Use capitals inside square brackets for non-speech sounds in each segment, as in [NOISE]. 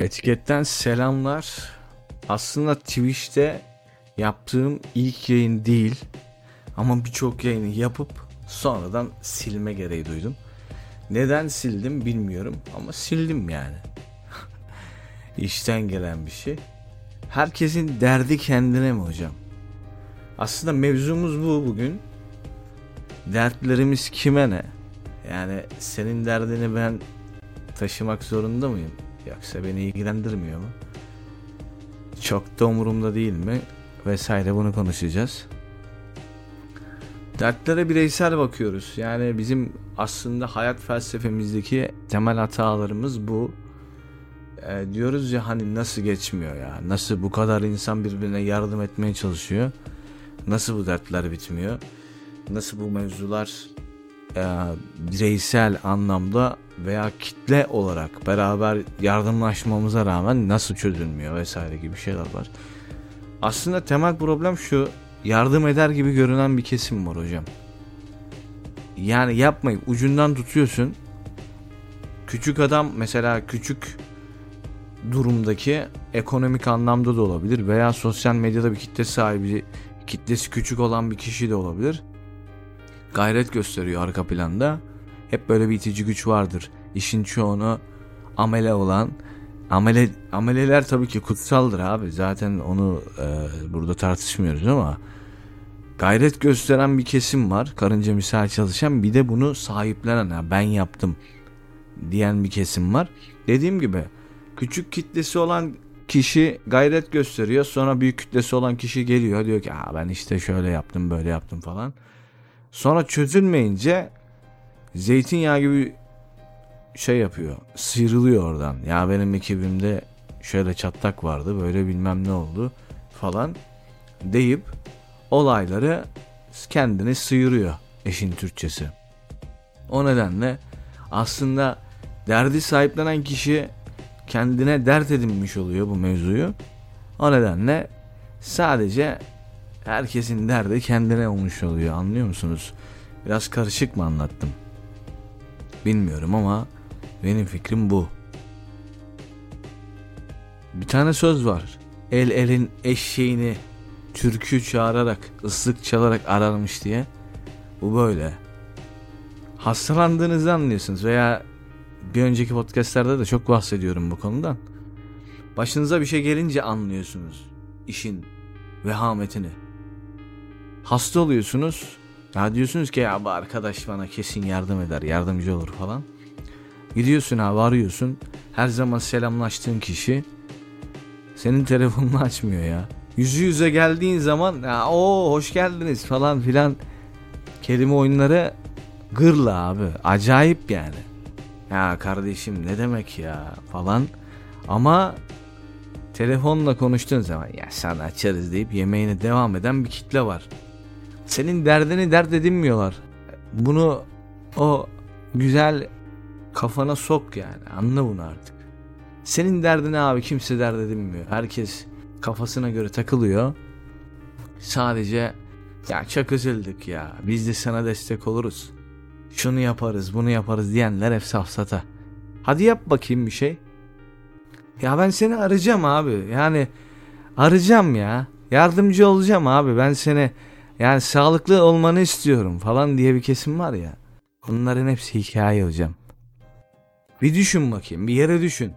Etiketten selamlar. Aslında Twitch'te yaptığım ilk yayın değil. Ama birçok yayını yapıp sonradan silme gereği duydum. Neden sildim bilmiyorum ama sildim yani. [LAUGHS] İşten gelen bir şey. Herkesin derdi kendine mi hocam? Aslında mevzumuz bu bugün. Dertlerimiz kime ne? Yani senin derdini ben taşımak zorunda mıyım? Yoksa beni ilgilendirmiyor mu? Çok da umurumda değil mi? Vesaire bunu konuşacağız. Dertlere bireysel bakıyoruz. Yani bizim aslında hayat felsefemizdeki temel hatalarımız bu. E, diyoruz ya hani nasıl geçmiyor ya? Nasıl bu kadar insan birbirine yardım etmeye çalışıyor? Nasıl bu dertler bitmiyor? Nasıl bu mevzular e, bireysel anlamda veya kitle olarak beraber yardımlaşmamıza rağmen nasıl çözülmüyor vesaire gibi şeyler var. Aslında temel problem şu yardım eder gibi görünen bir kesim var hocam. Yani yapmayıp ucundan tutuyorsun. Küçük adam mesela küçük durumdaki ekonomik anlamda da olabilir veya sosyal medyada bir kitle sahibi kitlesi küçük olan bir kişi de olabilir. Gayret gösteriyor arka planda. Hep böyle bir itici güç vardır. İşin çoğunu amele olan amele ameleler tabii ki kutsaldır abi. Zaten onu e, burada tartışmıyoruz ama gayret gösteren bir kesim var. Karınca misal çalışan bir de bunu sahiplenen ha, ben yaptım diyen bir kesim var. Dediğim gibi küçük kitlesi olan kişi gayret gösteriyor. Sonra büyük kütlesi olan kişi geliyor diyor ki ben işte şöyle yaptım böyle yaptım falan. Sonra çözülmeyince zeytinyağı gibi şey yapıyor. Sıyrılıyor oradan. Ya benim ekibimde şöyle çatlak vardı böyle bilmem ne oldu falan deyip olayları kendini sıyırıyor eşin Türkçesi. O nedenle aslında derdi sahiplenen kişi kendine dert edinmiş oluyor bu mevzuyu. O nedenle sadece herkesin derdi kendine olmuş oluyor anlıyor musunuz? Biraz karışık mı anlattım? Bilmiyorum ama benim fikrim bu. Bir tane söz var. El elin eşeğini türkü çağırarak, ıslık çalarak ararmış diye. Bu böyle. Hastalandığınızı anlıyorsunuz veya bir önceki podcastlerde de çok bahsediyorum bu konudan. Başınıza bir şey gelince anlıyorsunuz işin vehametini. Hasta oluyorsunuz. Ya diyorsunuz ki ya bu arkadaş bana kesin yardım eder, yardımcı olur falan. Gidiyorsun abi arıyorsun. Her zaman selamlaştığın kişi senin telefonunu [LAUGHS] açmıyor ya. Yüzü yüze geldiğin zaman ya o hoş geldiniz falan filan kelime oyunları gırla abi. Acayip yani. Ya kardeşim ne demek ya falan. Ama telefonla konuştuğun zaman ya sen açarız deyip yemeğine devam eden bir kitle var. Senin derdini dert edinmiyorlar. Bunu o güzel kafana sok yani anla bunu artık. Senin derdini abi kimse dert edinmiyor. Herkes kafasına göre takılıyor. Sadece ya çok üzüldük ya biz de sana destek oluruz. Şunu yaparız bunu yaparız diyenler hep safsata. Hadi yap bakayım bir şey. Ya ben seni arayacağım abi. Yani arayacağım ya. Yardımcı olacağım abi. Ben seni yani sağlıklı olmanı istiyorum falan diye bir kesim var ya. Bunların hepsi hikaye hocam. Bir düşün bakayım. Bir yere düşün.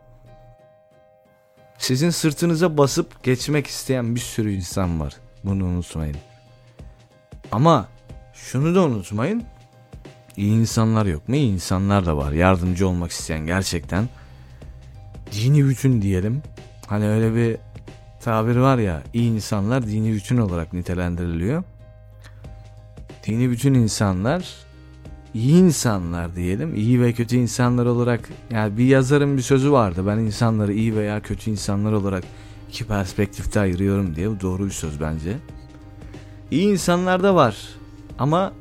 Sizin sırtınıza basıp geçmek isteyen bir sürü insan var. Bunu unutmayın. Ama şunu da unutmayın. İyi insanlar yok mu? İyi insanlar da var. Yardımcı olmak isteyen gerçekten. Dini bütün diyelim. Hani öyle bir tabir var ya. iyi insanlar dini bütün olarak nitelendiriliyor. Dini bütün insanlar iyi insanlar diyelim. iyi ve kötü insanlar olarak yani bir yazarın bir sözü vardı. Ben insanları iyi veya kötü insanlar olarak iki perspektifte ayırıyorum diye. Bu doğru bir söz bence. İyi insanlar da var. Ama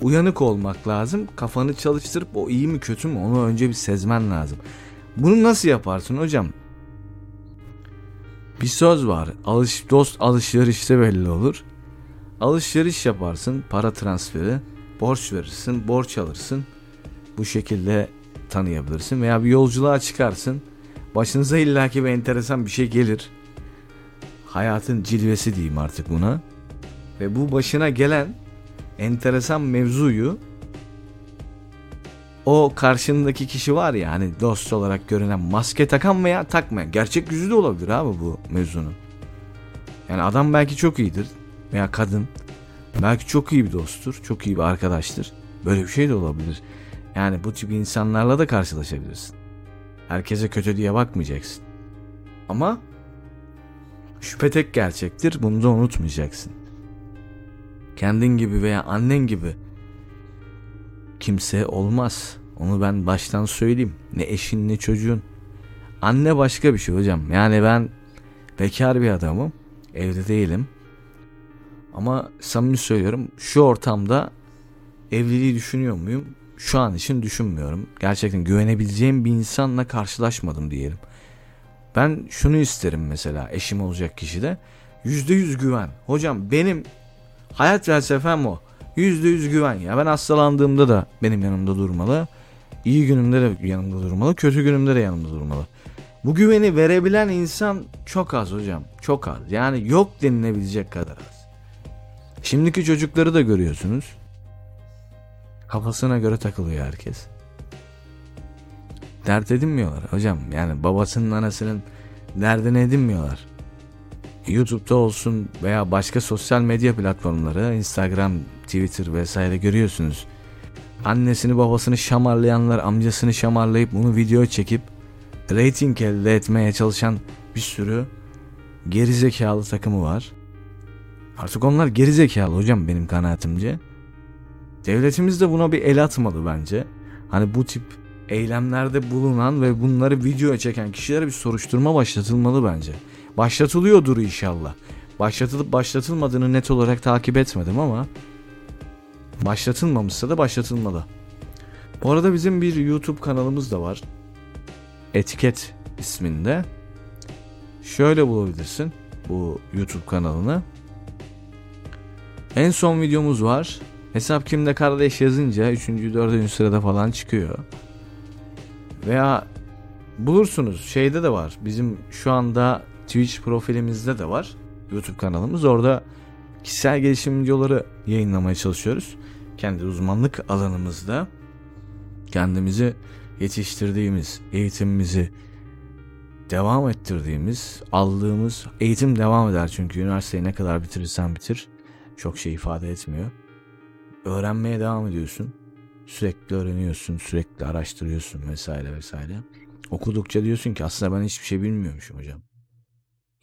uyanık olmak lazım. Kafanı çalıştırıp o iyi mi kötü mü onu önce bir sezmen lazım. Bunu nasıl yaparsın hocam? Bir söz var. Alış, dost alışverişte belli olur. Alışveriş yaparsın, para transferi, borç verirsin, borç alırsın. Bu şekilde tanıyabilirsin veya bir yolculuğa çıkarsın. Başınıza illaki bir enteresan bir şey gelir. Hayatın cilvesi diyeyim artık buna. Ve bu başına gelen enteresan mevzuyu o karşındaki kişi var ya hani dost olarak görünen maske takan veya takmayan. Gerçek yüzü de olabilir abi bu mevzunun. Yani adam belki çok iyidir veya kadın. Belki çok iyi bir dosttur, çok iyi bir arkadaştır. Böyle bir şey de olabilir. Yani bu tip insanlarla da karşılaşabilirsin. Herkese kötü diye bakmayacaksın. Ama şüphe tek gerçektir. Bunu da unutmayacaksın. Kendin gibi veya annen gibi kimse olmaz. Onu ben baştan söyleyeyim. Ne eşin ne çocuğun. Anne başka bir şey hocam. Yani ben bekar bir adamım. Evde değilim. Ama samimi söylüyorum şu ortamda evliliği düşünüyor muyum? Şu an için düşünmüyorum. Gerçekten güvenebileceğim bir insanla karşılaşmadım diyelim. Ben şunu isterim mesela eşim olacak kişide. Yüzde yüz güven. Hocam benim hayat felsefem o. Yüzde yüz güven ya. Ben hastalandığımda da benim yanımda durmalı. İyi günümde de yanımda durmalı. Kötü günümde de yanımda durmalı. Bu güveni verebilen insan çok az hocam. Çok az. Yani yok denilebilecek kadar az. Şimdiki çocukları da görüyorsunuz. Kafasına göre takılıyor herkes. Dert edinmiyorlar hocam. Yani babasının anasının derdini edinmiyorlar. YouTube'da olsun veya başka sosyal medya platformları, Instagram, Twitter vesaire görüyorsunuz. Annesini babasını şamarlayanlar, amcasını şamarlayıp bunu video çekip rating elde etmeye çalışan bir sürü gerizekalı takımı var. Artık onlar gerizekalı hocam benim kanaatimce. Devletimiz de buna bir el atmalı bence. Hani bu tip eylemlerde bulunan ve bunları videoya çeken kişilere bir soruşturma başlatılmalı bence. Başlatılıyordur inşallah. Başlatılıp başlatılmadığını net olarak takip etmedim ama başlatılmamışsa da başlatılmalı. Bu arada bizim bir YouTube kanalımız da var. Etiket isminde. Şöyle bulabilirsin bu YouTube kanalını. En son videomuz var. Hesap kimde kardeş yazınca 3. 4. sırada falan çıkıyor. Veya bulursunuz şeyde de var. Bizim şu anda Twitch profilimizde de var. YouTube kanalımız. Orada kişisel gelişim videoları yayınlamaya çalışıyoruz. Kendi uzmanlık alanımızda kendimizi yetiştirdiğimiz, eğitimimizi devam ettirdiğimiz, aldığımız eğitim devam eder çünkü üniversiteyi ne kadar bitirirsen bitir çok şey ifade etmiyor. Öğrenmeye devam ediyorsun. Sürekli öğreniyorsun, sürekli araştırıyorsun vesaire vesaire. Okudukça diyorsun ki aslında ben hiçbir şey bilmiyormuşum hocam.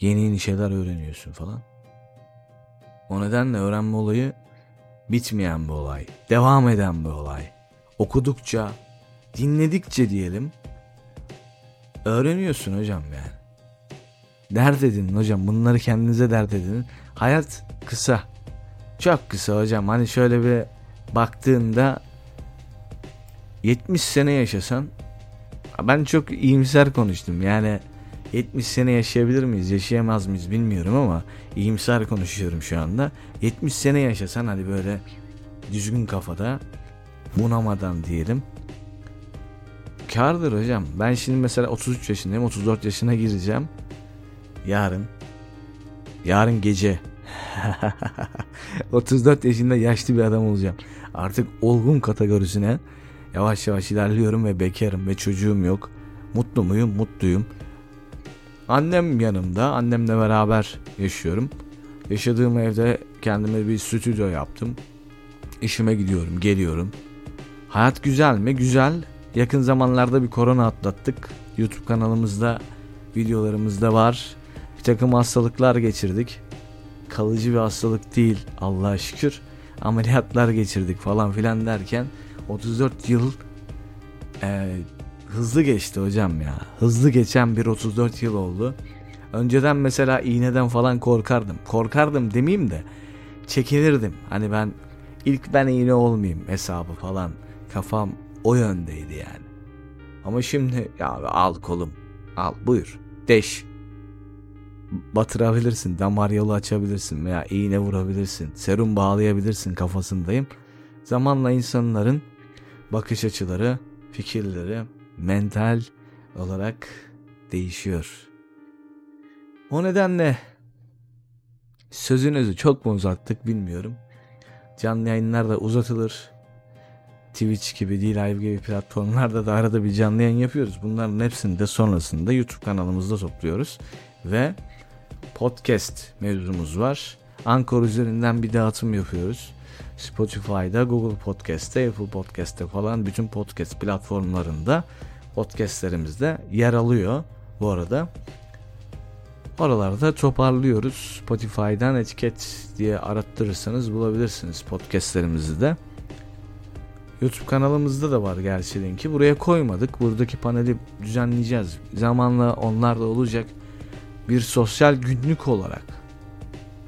Yeni yeni şeyler öğreniyorsun falan. O nedenle öğrenme olayı bitmeyen bir olay. Devam eden bir olay. Okudukça, dinledikçe diyelim öğreniyorsun hocam yani. Dert edin hocam bunları kendinize dert edin. Hayat kısa. Çok kısa hocam. Hani şöyle bir baktığında 70 sene yaşasan ben çok iyimser konuştum. Yani 70 sene yaşayabilir miyiz, yaşayamaz mıyız bilmiyorum ama iyimser konuşuyorum şu anda. 70 sene yaşasan hadi böyle düzgün kafada bunamadan diyelim. Kardır hocam. Ben şimdi mesela 33 yaşındayım, 34 yaşına gireceğim. Yarın. Yarın gece [LAUGHS] 34 yaşında yaşlı bir adam olacağım. Artık olgun kategorisine yavaş yavaş ilerliyorum ve bekarım ve çocuğum yok. Mutlu muyum? Mutluyum. Annem yanımda. Annemle beraber yaşıyorum. Yaşadığım evde kendime bir stüdyo yaptım. İşime gidiyorum, geliyorum. Hayat güzel mi? Güzel. Yakın zamanlarda bir korona atlattık. YouTube kanalımızda videolarımızda var. Bir takım hastalıklar geçirdik kalıcı bir hastalık değil Allah'a şükür. Ameliyatlar geçirdik falan filan derken 34 yıl e, hızlı geçti hocam ya. Hızlı geçen bir 34 yıl oldu. Önceden mesela iğneden falan korkardım. Korkardım demeyeyim de çekinirdim. Hani ben ilk ben iğne olmayayım hesabı falan. Kafam o yöndeydi yani. Ama şimdi ya al kolum. Al buyur. Deş batırabilirsin, damar yolu açabilirsin veya iğne vurabilirsin, serum bağlayabilirsin kafasındayım. Zamanla insanların bakış açıları, fikirleri mental olarak değişiyor. O nedenle sözünüzü çok mu uzattık bilmiyorum. Canlı yayınlar da uzatılır. Twitch gibi, D-Live gibi platformlarda da arada bir canlı yayın yapıyoruz. Bunların hepsini de sonrasında YouTube kanalımızda topluyoruz. Ve podcast mevzumuz var. Anchor üzerinden bir dağıtım yapıyoruz. Spotify'da, Google Podcast'te, Apple Podcast'te falan bütün podcast platformlarında podcastlerimizde yer alıyor bu arada. Oralarda toparlıyoruz. Spotify'dan etiket diye arattırırsanız bulabilirsiniz podcastlerimizi de. YouTube kanalımızda da var gerçi linki. Buraya koymadık. Buradaki paneli düzenleyeceğiz. Zamanla onlar da olacak. Bir sosyal günlük olarak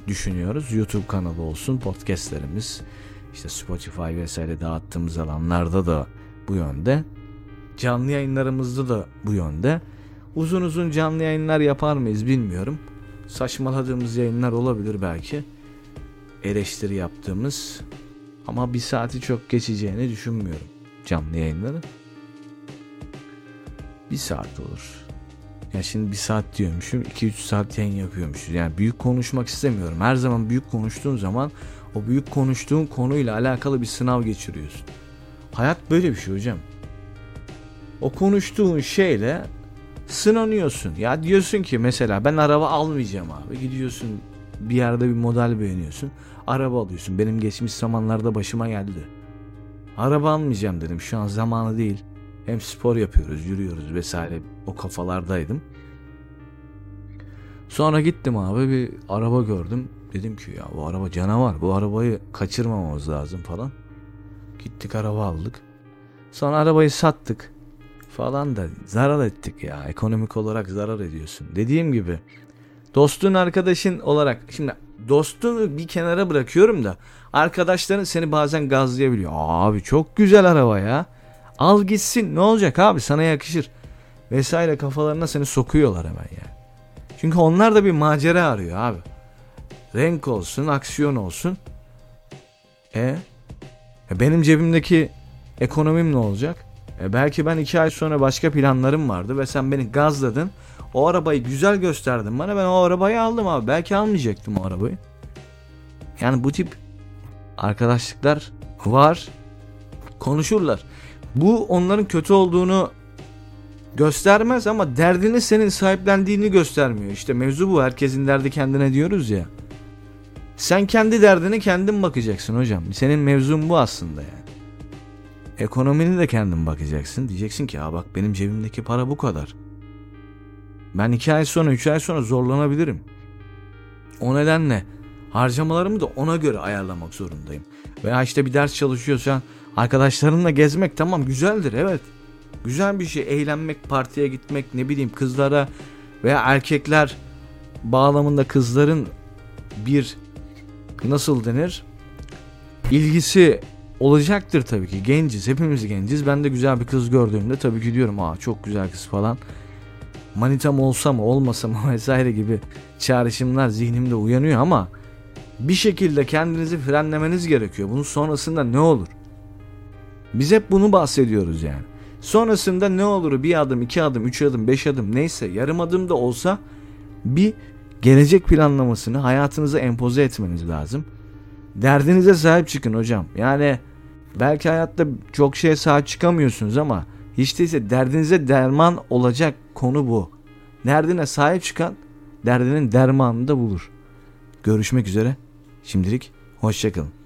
düşünüyoruz. YouTube kanalı olsun, podcastlerimiz, işte Spotify vesaire dağıttığımız alanlarda da bu yönde. Canlı yayınlarımızda da bu yönde. Uzun uzun canlı yayınlar yapar mıyız bilmiyorum. Saçmaladığımız yayınlar olabilir belki. Eleştiri yaptığımız ama bir saati çok geçeceğini düşünmüyorum canlı yayınları. Bir saat olur. Ya şimdi bir saat diyormuşum 2-3 saat yayın yapıyormuşuz. Yani büyük konuşmak istemiyorum. Her zaman büyük konuştuğun zaman o büyük konuştuğun konuyla alakalı bir sınav geçiriyorsun. Hayat böyle bir şey hocam. O konuştuğun şeyle sınanıyorsun. Ya diyorsun ki mesela ben araba almayacağım abi. Gidiyorsun bir yerde bir model beğeniyorsun. Araba alıyorsun. Benim geçmiş zamanlarda başıma geldi. Araba almayacağım dedim. Şu an zamanı değil. Hem spor yapıyoruz, yürüyoruz vesaire. O kafalardaydım. Sonra gittim abi bir araba gördüm. Dedim ki ya bu araba canavar. Bu arabayı kaçırmamamız lazım falan. Gittik araba aldık. Sonra arabayı sattık falan da zarar ettik ya. Ekonomik olarak zarar ediyorsun. Dediğim gibi dostun arkadaşın olarak şimdi dostunu bir kenara bırakıyorum da arkadaşların seni bazen gazlayabiliyor. Abi çok güzel araba ya. Al gitsin ne olacak abi sana yakışır. Vesaire kafalarına seni sokuyorlar hemen ya. Çünkü onlar da bir macera arıyor abi. Renk olsun, aksiyon olsun. E, e benim cebimdeki ekonomim ne olacak? E belki ben iki ay sonra başka planlarım vardı ve sen beni gazladın. O arabayı güzel gösterdin bana ben o arabayı aldım abi. Belki almayacaktım o arabayı. Yani bu tip arkadaşlıklar var. Konuşurlar. Bu onların kötü olduğunu göstermez ama derdini senin sahiplendiğini göstermiyor. İşte mevzu bu. Herkesin derdi kendine diyoruz ya. Sen kendi derdine kendin bakacaksın hocam. Senin mevzun bu aslında yani. Ekonomini de kendin bakacaksın. Diyeceksin ki ya bak benim cebimdeki para bu kadar. Ben iki ay sonra üç ay sonra zorlanabilirim. O nedenle harcamalarımı da ona göre ayarlamak zorundayım. Veya işte bir ders çalışıyorsan arkadaşlarınla gezmek tamam güzeldir evet. Güzel bir şey eğlenmek, partiye gitmek ne bileyim kızlara veya erkekler bağlamında kızların bir nasıl denir ilgisi olacaktır tabii ki. Genciz, hepimiz genciz. Ben de güzel bir kız gördüğümde tabii ki diyorum aa çok güzel kız falan. Manitam olsa mı olmasa mı [LAUGHS] vesaire gibi çağrışımlar zihnimde uyanıyor ama bir şekilde kendinizi frenlemeniz gerekiyor. Bunun sonrasında ne olur? Biz hep bunu bahsediyoruz yani. Sonrasında ne olur bir adım, iki adım, üç adım, beş adım neyse yarım adım da olsa bir gelecek planlamasını hayatınıza empoze etmeniz lazım. Derdinize sahip çıkın hocam. Yani belki hayatta çok şeye sahip çıkamıyorsunuz ama hiç değilse derdinize derman olacak konu bu. Derdine sahip çıkan derdinin dermanını da bulur. Görüşmek üzere. Şimdilik hoşçakalın.